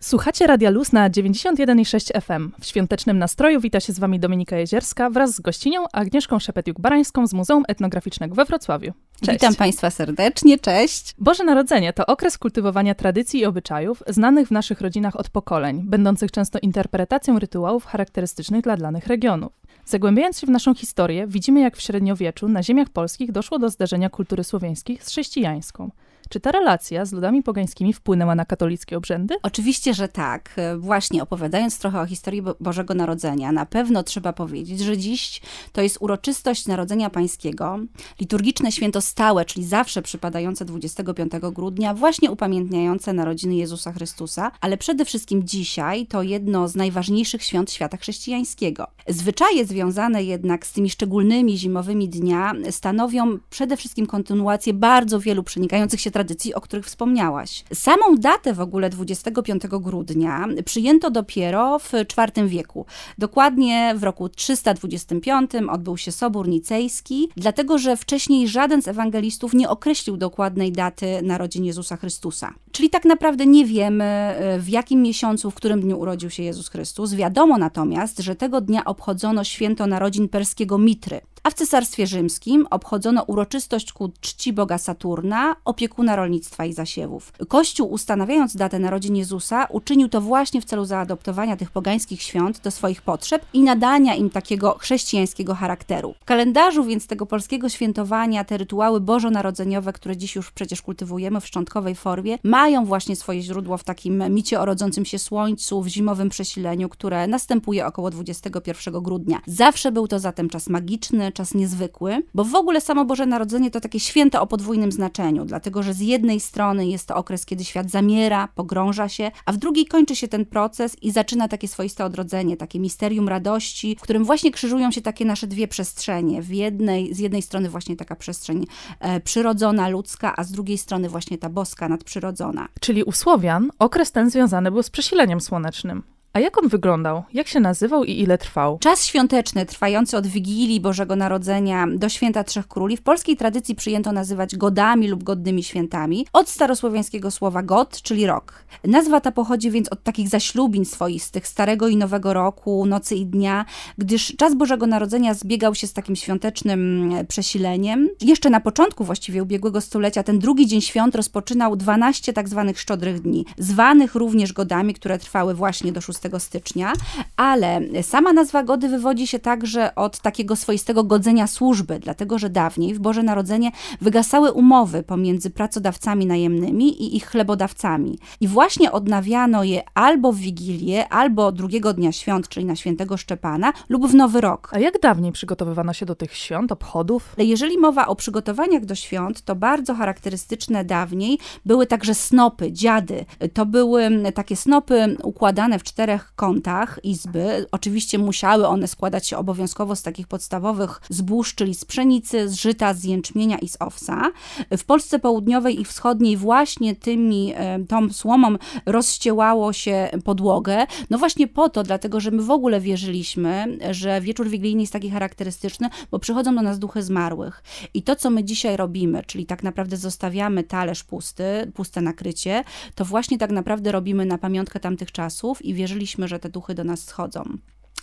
Słuchacie Radia Luz na 91,6 FM. W świątecznym nastroju wita się z Wami Dominika Jezierska wraz z gościnią Agnieszką Szepetiuk-Barańską z Muzeum Etnograficznego we Wrocławiu. Cześć. Witam Państwa serdecznie, cześć. Boże Narodzenie to okres kultywowania tradycji i obyczajów znanych w naszych rodzinach od pokoleń, będących często interpretacją rytuałów charakterystycznych dla danych regionów. Zagłębiając się w naszą historię, widzimy jak w średniowieczu na ziemiach polskich doszło do zderzenia kultury słowiańskich z chrześcijańską – czy ta relacja z ludami pogańskimi wpłynęła na katolickie obrzędy? Oczywiście, że tak. Właśnie opowiadając trochę o historii Bożego Narodzenia, na pewno trzeba powiedzieć, że dziś to jest uroczystość Narodzenia Pańskiego, liturgiczne święto stałe, czyli zawsze przypadające 25 grudnia, właśnie upamiętniające narodziny Jezusa Chrystusa, ale przede wszystkim dzisiaj to jedno z najważniejszych świąt świata chrześcijańskiego. Zwyczaje związane jednak z tymi szczególnymi zimowymi dnia stanowią przede wszystkim kontynuację bardzo wielu przenikających się tradycji, o których wspomniałaś. Samą datę w ogóle 25 grudnia przyjęto dopiero w IV wieku. Dokładnie w roku 325 odbył się Sobór Nicejski, dlatego że wcześniej żaden z ewangelistów nie określił dokładnej daty narodzin Jezusa Chrystusa. Czyli tak naprawdę nie wiemy, e, w jakim miesiącu, w którym dniu urodził się Jezus Chrystus. Wiadomo natomiast, że tego dnia obchodzono święto narodzin perskiego Mitry a w Cesarstwie Rzymskim obchodzono uroczystość ku czci Boga Saturna, opiekuna rolnictwa i zasiewów. Kościół, ustanawiając datę narodzin Jezusa, uczynił to właśnie w celu zaadoptowania tych pogańskich świąt do swoich potrzeb i nadania im takiego chrześcijańskiego charakteru. W kalendarzu więc tego polskiego świętowania te rytuały bożonarodzeniowe, które dziś już przecież kultywujemy w szczątkowej formie, mają właśnie swoje źródło w takim micie o rodzącym się słońcu, w zimowym przesileniu, które następuje około 21 grudnia. Zawsze był to zatem czas magiczny, czas niezwykły, bo w ogóle samo Boże Narodzenie to takie święto o podwójnym znaczeniu, dlatego że z jednej strony jest to okres, kiedy świat zamiera, pogrąża się, a w drugiej kończy się ten proces i zaczyna takie swoiste odrodzenie, takie misterium radości, w którym właśnie krzyżują się takie nasze dwie przestrzenie. W jednej, z jednej strony właśnie taka przestrzeń e, przyrodzona, ludzka, a z drugiej strony właśnie ta boska, nadprzyrodzona. Czyli u Słowian okres ten związany był z przesileniem słonecznym. A jak on wyglądał? Jak się nazywał i ile trwał? Czas świąteczny, trwający od Wigilii Bożego Narodzenia do Święta Trzech Króli, w polskiej tradycji przyjęto nazywać godami lub godnymi świętami, od starosłowiańskiego słowa god, czyli rok. Nazwa ta pochodzi więc od takich zaślubin swoistych, Starego i Nowego Roku, Nocy i Dnia, gdyż czas Bożego Narodzenia zbiegał się z takim świątecznym e, przesileniem. Jeszcze na początku właściwie ubiegłego stulecia ten drugi dzień świąt rozpoczynał 12 tak zwanych szczodrych dni, zwanych również godami, które trwały właśnie do 6 stycznia, ale sama nazwa gody wywodzi się także od takiego swoistego godzenia służby, dlatego że dawniej w Boże Narodzenie wygasały umowy pomiędzy pracodawcami najemnymi i ich chlebodawcami. I właśnie odnawiano je albo w Wigilię, albo drugiego dnia świąt, czyli na świętego Szczepana, lub w Nowy Rok. A jak dawniej przygotowywano się do tych świąt, obchodów? Jeżeli mowa o przygotowaniach do świąt, to bardzo charakterystyczne dawniej były także snopy, dziady. To były takie snopy układane w czterech czterech kątach izby. Oczywiście musiały one składać się obowiązkowo z takich podstawowych zbóż, czyli z pszenicy, z żyta, z jęczmienia i z owsa. W Polsce Południowej i Wschodniej właśnie tymi, e, tą słomą rozściełało się podłogę. No właśnie po to, dlatego że my w ogóle wierzyliśmy, że wieczór wigilijny jest taki charakterystyczny, bo przychodzą do nas duchy zmarłych. I to, co my dzisiaj robimy, czyli tak naprawdę zostawiamy talerz pusty, puste nakrycie, to właśnie tak naprawdę robimy na pamiątkę tamtych czasów i wierzyliśmy, że te duchy do nas schodzą.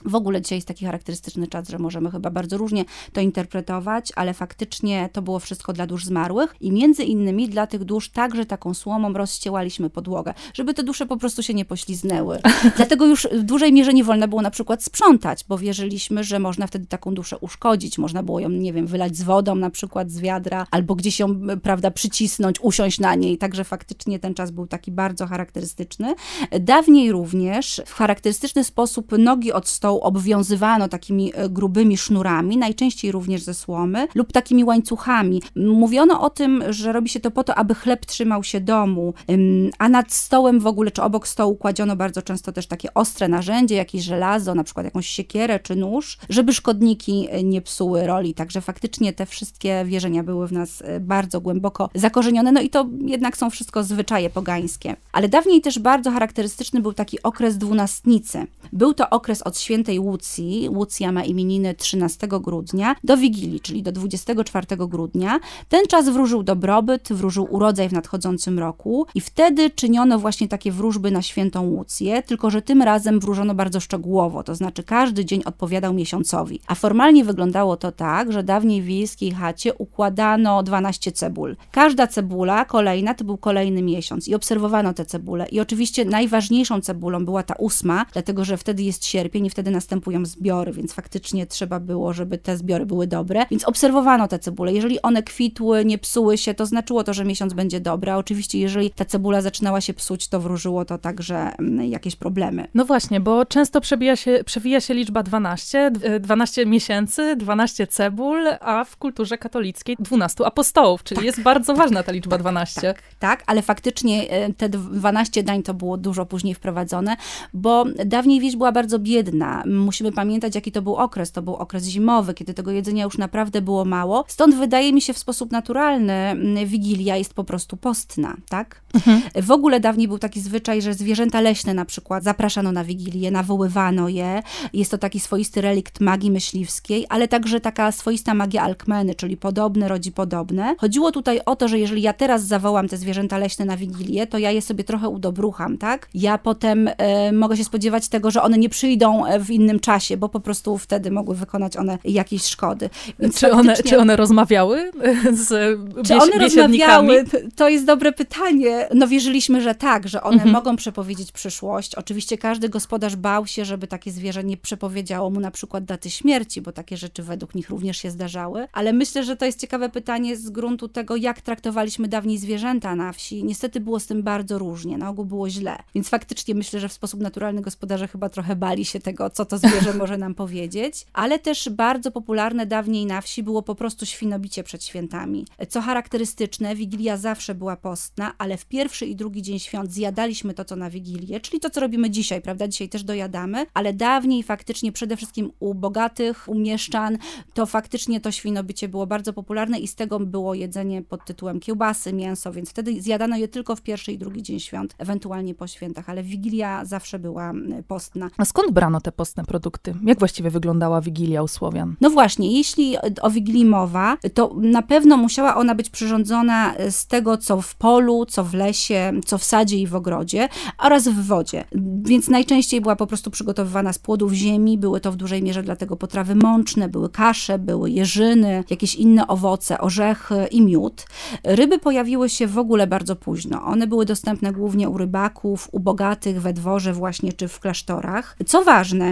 W ogóle dzisiaj jest taki charakterystyczny czas, że możemy chyba bardzo różnie to interpretować, ale faktycznie to było wszystko dla dusz zmarłych i między innymi dla tych dusz także taką słomą rozściełaliśmy podłogę, żeby te dusze po prostu się nie pośliznęły. Dlatego już w dużej mierze nie wolno było na przykład sprzątać, bo wierzyliśmy, że można wtedy taką duszę uszkodzić. Można było ją, nie wiem, wylać z wodą na przykład z wiadra, albo gdzieś ją, prawda, przycisnąć, usiąść na niej. Także faktycznie ten czas był taki bardzo charakterystyczny. Dawniej również w charakterystyczny sposób nogi od stołu obwiązywano takimi e, grubymi sznurami, najczęściej również ze słomy, lub takimi łańcuchami. Mówiono o tym, że robi się to po to, aby chleb trzymał się domu, a nad stołem w ogóle, czy obok stołu kładziono bardzo często też takie ostre narzędzie, jakieś żelazo, na przykład jakąś siekierę czy nóż, żeby szkodniki e, nie psuły roli. Także faktycznie te wszystkie wierzenia były w nas e, bardzo głęboko zakorzenione, no i to jednak są wszystko zwyczaje pogańskie. Ale dawniej też bardzo charakterystyczny był taki okres dwunastnicy. Był to okres od świętej Łucji, Łucja ma imieniny 13 grudnia, do Wigilii, czyli do 24 grudnia. Ten czas wróżył dobrobyt, wróżył urodzaj w nadchodzącym roku i wtedy czyniono właśnie takie wróżby na świętą Łucję, tylko że tym razem wróżono bardzo szczegółowo, to znaczy każdy dzień odpowiadał miesiącowi. A formalnie wyglądało to tak, że dawniej w wiejskiej chacie układano 12 cebul. Każda cebula kolejna to był kolejny miesiąc i obserwowano te cebule. I oczywiście najważniejszą cebulą była ta ósma, dlatego że wtedy jest sierpień i wtedy następują zbiory, więc faktycznie trzeba było, żeby te zbiory były dobre. Więc obserwowano te cebule. Jeżeli one kwitły, nie psuły się, to znaczyło to, że miesiąc będzie dobry. A oczywiście, jeżeli ta cebula zaczynała się psuć, to wróżyło to także mm, jakieś problemy. No właśnie, bo często przebija się, przewija się liczba 12, 12 miesięcy, 12 cebul, a w kulturze katolickiej 12 apostołów, czyli tak. jest bardzo ważna ta liczba 12. Tak, tak, ale faktycznie e, te 12 dań to było dużo później wprowadzone, bo dawniej wieś była bardzo biedna. Musimy pamiętać, jaki to był okres. To był okres zimowy, kiedy tego jedzenia już naprawdę było mało. Stąd wydaje mi się w sposób naturalny, Wigilia jest po prostu postna, tak? Mhm. W ogóle dawniej był taki zwyczaj, że zwierzęta leśne na przykład zapraszano na Wigilię, nawoływano je. Jest to taki swoisty relikt magii myśliwskiej, ale także taka swoista magia alkmeny, czyli podobne rodzi podobne. Chodziło tutaj o to, że jeżeli ja teraz zawołam te zwierzęta leśne na Wigilię, to ja je sobie trochę udobrucham, tak? Ja potem e, mogę się spodziewać tego, że one nie przyjdą e, w innym czasie, bo po prostu wtedy mogły wykonać one jakieś szkody. Więc czy, one, czy one rozmawiały z Czy one rozmawiały? To jest dobre pytanie. No wierzyliśmy, że tak, że one mhm. mogą przepowiedzieć przyszłość. Oczywiście każdy gospodarz bał się, żeby takie zwierzę nie przepowiedziało mu na przykład daty śmierci, bo takie rzeczy według nich również się zdarzały. Ale myślę, że to jest ciekawe pytanie z gruntu tego, jak traktowaliśmy dawniej zwierzęta na wsi. Niestety było z tym bardzo różnie. Na ogół było źle. Więc faktycznie myślę, że w sposób naturalny gospodarze chyba trochę bali się tego, co to zwierzę może nam powiedzieć. Ale też bardzo popularne dawniej na wsi było po prostu świnobicie przed świętami. Co charakterystyczne, Wigilia zawsze była postna, ale w pierwszy i drugi dzień świąt zjadaliśmy to, co na Wigilię, czyli to, co robimy dzisiaj, prawda? Dzisiaj też dojadamy, ale dawniej faktycznie przede wszystkim u bogatych, u mieszczan, to faktycznie to świnobycie było bardzo popularne i z tego było jedzenie pod tytułem kiełbasy, mięso, więc wtedy zjadano je tylko w pierwszy i drugi dzień świąt, ewentualnie po świętach, ale Wigilia zawsze była mm, postna. A skąd brano te postne produkty? Jak właściwie wyglądała Wigilia u Słowian? No właśnie, jeśli o Wigilii mowa, to na pewno musiała ona być przyrządzona z tego, co w polu, co w lesie, co w sadzie i w ogrodzie oraz w wodzie. Więc najczęściej była po prostu przygotowywana z płodów ziemi, były to w dużej mierze dlatego potrawy mączne, były kasze, były jeżyny, jakieś inne owoce, orzechy i miód. Ryby pojawiły się w ogóle bardzo późno. One były dostępne głównie u rybaków, u bogatych we dworze właśnie czy w klasztorach. Co ważne,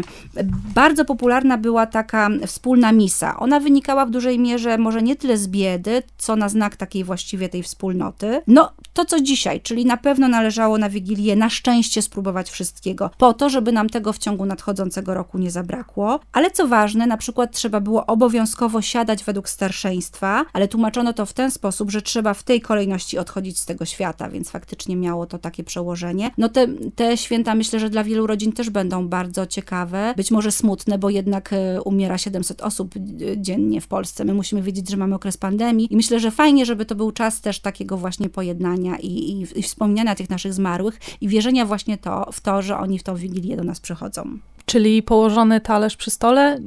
bardzo popularna była taka wspólna misa. Ona wynikała w dużej mierze może nie tyle z biedy, co na znak takiej właściwie tej wspólnoty. No, to co dzisiaj, czyli na pewno należało na Wigilię na szczęście spróbować wszystkiego, po to, żeby nam tego w ciągu nadchodzącego roku nie zabrakło. Ale co ważne, na przykład trzeba było obowiązkowo siadać według starszeństwa, ale tłumaczono to w ten sposób, że trzeba w tej kolejności odchodzić z tego świata, więc faktycznie miało to takie przełożenie. No te, te święta myślę, że dla wielu rodzin też będą bardzo ciekawe, być może smutne, bo jednak e, umiera 700 osób e, dziennie w Polsce. My musimy wiedzieć, że mamy okres pandemii i myślę, że fajnie, żeby to był czas też takiego właśnie pojednania i, i, i wspomniania tych naszych zmarłych i wierzenia właśnie to, w to, że oni w tą Wigilię do nas przychodzą. Czyli położony talerz przy stole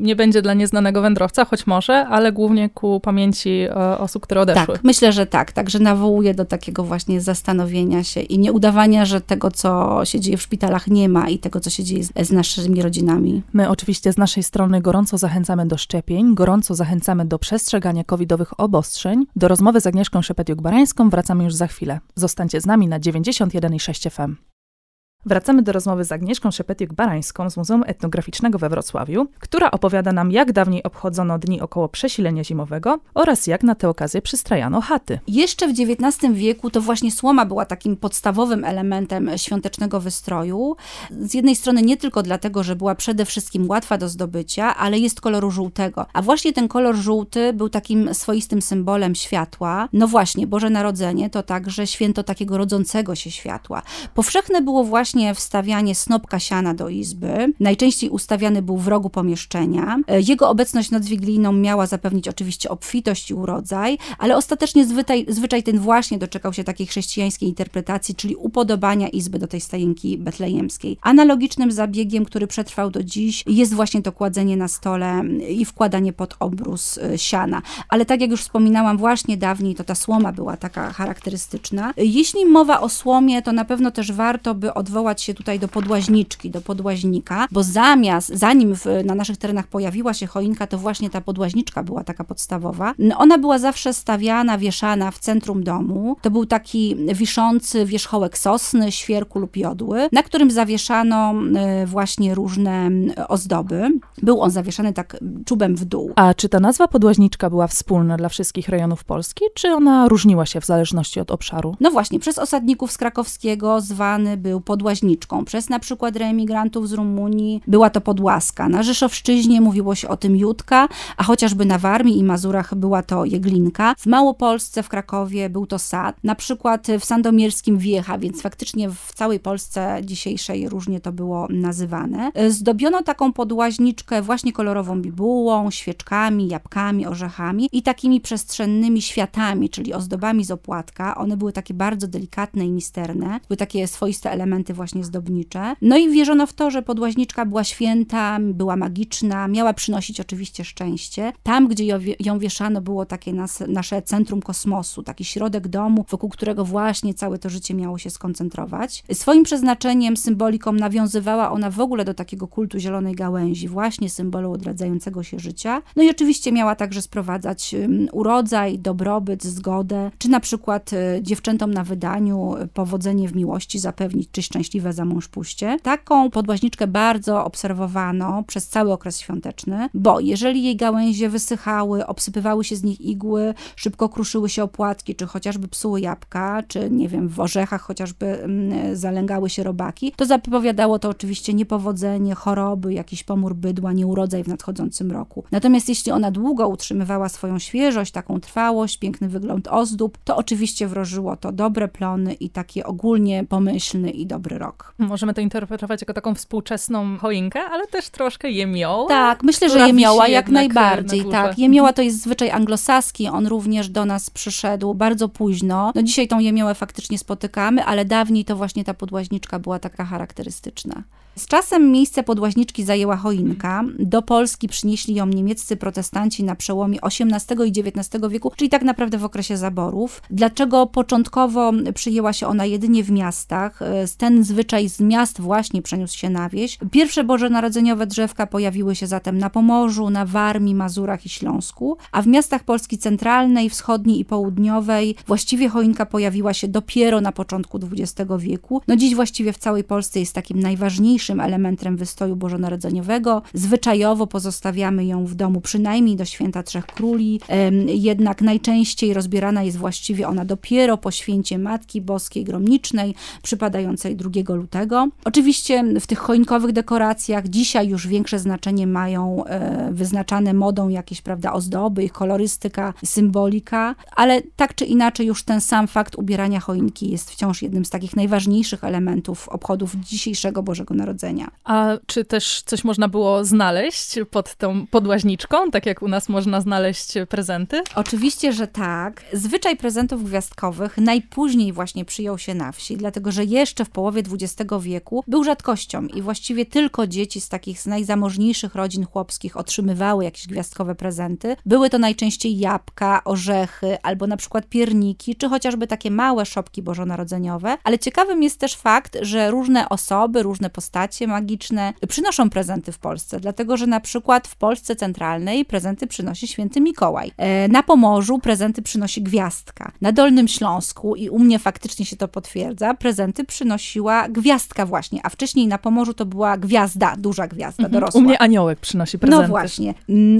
nie będzie dla nieznanego wędrowca, choć może, ale głównie ku pamięci e, osób, które odeszły. Tak, myślę, że tak. Także nawołuje do takiego właśnie zastanowienia się i nie udawania, że tego, co się dzieje w szpitalach nie ma i tego, co się dzieje z, z naszymi rodzinami. My oczywiście z naszej strony gorąco zachęcamy do szczepień, gorąco zachęcamy do przestrzegania covidowych obostrzeń. Do rozmowy z Agnieszką Szepetiuk-Barańską wracamy już za chwilę. Zostańcie z nami na 91,6 FM. Wracamy do rozmowy z Agnieszką Szepetiuk-Barańską z Muzeum Etnograficznego we Wrocławiu, która opowiada nam, jak dawniej obchodzono dni około przesilenia zimowego oraz jak na tę okazję przystrajano chaty. Jeszcze w XIX wieku to właśnie słoma była takim podstawowym elementem świątecznego wystroju. Z jednej strony nie tylko dlatego, że była przede wszystkim łatwa do zdobycia, ale jest koloru żółtego. A właśnie ten kolor żółty był takim swoistym symbolem światła. No właśnie, Boże Narodzenie to także święto takiego rodzącego się światła. Powszechne było właśnie właśnie wstawianie snopka siana do izby. Najczęściej ustawiany był w rogu pomieszczenia. E, jego obecność nad Wigilijną miała zapewnić oczywiście obfitość i urodzaj, ale ostatecznie zwyczaj, zwyczaj ten właśnie doczekał się takiej chrześcijańskiej interpretacji, czyli upodobania izby do tej stajenki betlejemskiej. Analogicznym zabiegiem, który przetrwał do dziś, jest właśnie to kładzenie na stole i wkładanie pod obrus e, siana. Ale tak jak już wspominałam, właśnie dawniej to ta słoma była taka charakterystyczna. Jeśli mowa o słomie, to na pewno też warto by odwołać się tutaj do podłaźniczki, do podłaźnika, bo zamiast, zanim w, na naszych terenach pojawiła się choinka, to właśnie ta podłaźniczka była taka podstawowa. Ona była zawsze stawiana, wieszana w centrum domu. To był taki wiszący wierzchołek sosny, świerku lub jodły, na którym zawieszano e, właśnie różne ozdoby. Był on zawieszany tak czubem w dół. A czy ta nazwa podłaźniczka była wspólna dla wszystkich rejonów Polski, czy ona różniła się w zależności od obszaru? No właśnie, przez osadników z Krakowskiego zwany był podłaźniczką. Przez na przykład reemigrantów z Rumunii była to podłaska. Na Rzeszowszczyźnie mówiło się o tym Jutka, a chociażby na Warmii i Mazurach była to Jeglinka. W Małopolsce, w Krakowie był to Sad. Na przykład w Sandomierskim Wiecha, więc faktycznie w całej Polsce dzisiejszej różnie to było nazywane. Zdobiono taką podłaźniczkę właśnie kolorową bibułą, świeczkami, jabłkami, orzechami i takimi przestrzennymi światami, czyli ozdobami z opłatka. One były takie bardzo delikatne i misterne. Były takie swoiste elementy właśnie zdobnicze. No i wierzono w to, że podłaźniczka była święta, była magiczna, miała przynosić oczywiście szczęście. Tam, gdzie ją wieszano, było takie nas, nasze centrum kosmosu, taki środek domu, wokół którego właśnie całe to życie miało się skoncentrować. Swoim przeznaczeniem, symboliką nawiązywała ona w ogóle do takiego kultu zielonej gałęzi, właśnie symbolu odradzającego się życia. No i oczywiście miała także sprowadzać urodzaj, dobrobyt, zgodę, czy na przykład y, dziewczętom na wydaniu powodzenie w miłości zapewnić, czy szczęśliwe za mąż pójście. Taką podłaźniczkę bardzo obserwowano przez cały okres świąteczny, bo jeżeli jej gałęzie wysychały, obsypywały się z nich igły, szybko kruszyły się opłatki, czy chociażby psuły jabłka, czy nie wiem, w orzechach chociażby mm, zalęgały się robaki, to zapowiadało to oczywiście niepowodzenie, choroby, jakiś pomór bydła, nieurodzaj w nadchodzącym roku. Natomiast jeśli ona długo utrzymywała swoją świeżość, taką trwałość, piękny wygląd ozdób, to oczywiście wrożyło to dobre plony i taki ogólnie pomyślny i dobry rok. Możemy to interpretować jako taką współczesną choinkę, ale też troszkę jemioła. Tak, myślę, że jemioła jak najbardziej. Na tak, jemioła to jest zwyczaj anglosaski, on również do nas przyszedł bardzo późno. No dzisiaj tą jemiołę faktycznie spotykamy, ale dawniej to właśnie ta podłaźniczka była taka charakterystyczna. Z czasem miejsce podłaźniczki zajęła choinka. Do Polski przynieśli ją niemieccy protestanci na przełomie XVIII i XIX wieku, czyli tak naprawdę w okresie zaborów. Dlaczego początkowo przyjęła się ona jedynie w miastach? Ten zwyczaj z miast właśnie przeniósł się na wieś. Pierwsze bożonarodzeniowe drzewka pojawiły się zatem na Pomorzu, na Warmii, Mazurach i Śląsku, a w miastach Polski centralnej, wschodniej i południowej właściwie choinka pojawiła się dopiero na początku XX wieku. No dziś właściwie w całej Polsce jest takim najważniejszym najważniejszym elementem wystoju bożonarodzeniowego. Zwyczajowo pozostawiamy ją w domu przynajmniej do święta Trzech Króli, jednak najczęściej rozbierana jest właściwie ona dopiero po święcie Matki Boskiej Gromnicznej, przypadającej 2 lutego. Oczywiście w tych choinkowych dekoracjach dzisiaj już większe znaczenie mają e, wyznaczane modą jakieś, prawda, ozdoby, ich kolorystyka, symbolika, ale tak czy inaczej już ten sam fakt ubierania choinki jest wciąż jednym z takich najważniejszych elementów obchodów dzisiejszego Bożego Narodzenia. Narodzenia. A czy też coś można było znaleźć pod tą podłaźniczką, tak jak u nas można znaleźć prezenty? Oczywiście, że tak. Zwyczaj prezentów gwiazdkowych najpóźniej właśnie przyjął się na wsi, dlatego że jeszcze w połowie XX wieku był rzadkością i właściwie tylko dzieci z takich z najzamożniejszych rodzin chłopskich otrzymywały jakieś gwiazdkowe prezenty. Były to najczęściej jabłka, orzechy albo na przykład pierniki, czy chociażby takie małe szopki bożonarodzeniowe. Ale ciekawym jest też fakt, że różne osoby, różne postacie magiczne przynoszą prezenty w Polsce, dlatego że na przykład w Polsce centralnej prezenty przynosi święty Mikołaj. E, na Pomorzu prezenty przynosi Gwiazdka. Na Dolnym Śląsku, i u mnie faktycznie się to potwierdza, prezenty przynosiła Gwiazdka właśnie, a wcześniej na Pomorzu to była Gwiazda, duża Gwiazda, mhm. dorosła. U mnie Aniołek przynosi prezenty. No właśnie.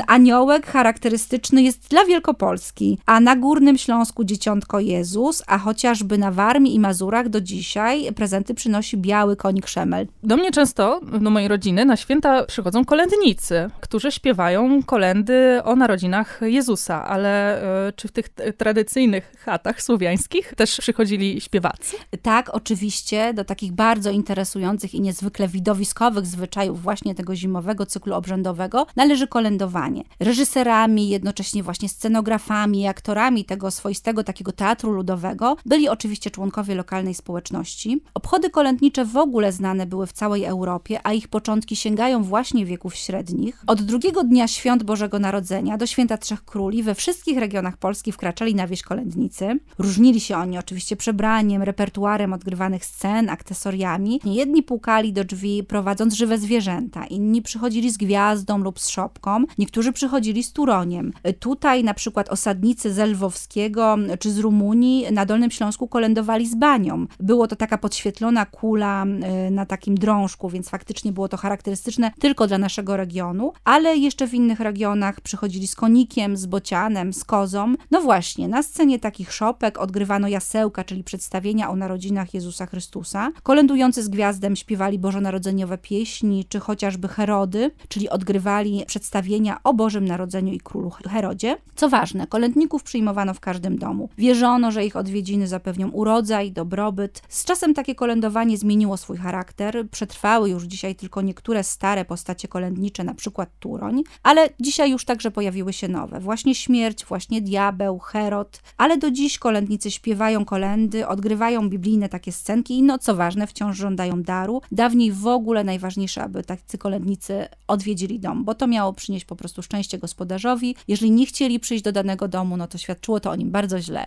Aniołek charakterystyczny jest dla Wielkopolski, a na Górnym Śląsku Dzieciątko Jezus, a chociażby na Warmii i Mazurach do dzisiaj prezenty przynosi biały konik Szemel. Do mnie często, do mojej rodziny, na święta przychodzą kolędnicy, którzy śpiewają kolendy o narodzinach Jezusa, ale e, czy w tych tradycyjnych chatach słowiańskich też przychodzili śpiewacy? Tak, oczywiście. Do takich bardzo interesujących i niezwykle widowiskowych zwyczajów właśnie tego zimowego cyklu obrzędowego należy kolędowanie. Reżyserami, jednocześnie właśnie scenografami, aktorami tego swoistego takiego teatru ludowego byli oczywiście członkowie lokalnej społeczności. Obchody kolędnicze w ogóle znane były w całej Europie, a ich początki sięgają właśnie wieków średnich. Od drugiego dnia świąt Bożego Narodzenia do święta Trzech Króli we wszystkich regionach Polski wkraczali na wieś kolędnicy. Różnili się oni oczywiście przebraniem, repertuarem odgrywanych scen, akcesoriami. Jedni pukali do drzwi prowadząc żywe zwierzęta, inni przychodzili z gwiazdą lub z szopką, niektórzy przychodzili z turoniem. Tutaj na przykład osadnicy z Lwowskiego czy z Rumunii na Dolnym Śląsku kolędowali z banią. Było to taka podświetlona kula y, na takim drążku, więc faktycznie było to charakterystyczne tylko dla naszego regionu, ale jeszcze w innych regionach przychodzili z konikiem, z bocianem, z kozą. No właśnie, na scenie takich szopek odgrywano jasełka, czyli przedstawienia o narodzinach Jezusa Chrystusa. Kolędujący z gwiazdem śpiewali bożonarodzeniowe pieśni, czy chociażby Herody, czyli odgrywali przedstawienia o Bożym Narodzeniu i Królu Herodzie. Co ważne, kolędników przyjmowano w każdym domu. Wierzono, że ich odwiedziny zapewnią urodzaj, dobrobyt. Z czasem takie kolędowanie zmieniło swój charakter. Przetrwały już dzisiaj tylko niektóre stare postacie kolędnicze, na przykład Turoń, ale dzisiaj już także pojawiły się nowe. Właśnie śmierć, właśnie diabeł, Herod, ale do dziś kolędnicy śpiewają kolendy, odgrywają biblijne takie scenki i no co ważne, wciąż żądają daru. Dawniej w ogóle najważniejsze, aby tacy kolędnicy odwiedzili dom, bo to miało przynieść po prostu szczęście gospodarzowi. Jeżeli nie chcieli przyjść do danego domu, no to świadczyło to o nim bardzo źle.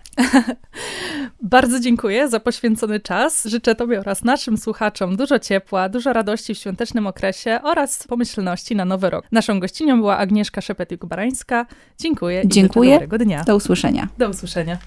bardzo dziękuję za poświęcony czas. Życzę Tobie oraz naszym słuchaczom dużo ciepła, dużo radości w świątecznym okresie oraz pomyślności na nowy rok. Naszą gościnią była Agnieszka Szepetyk-Barańska. Dziękuję. Dziękuję. I dobrego dnia. Do usłyszenia. Do usłyszenia.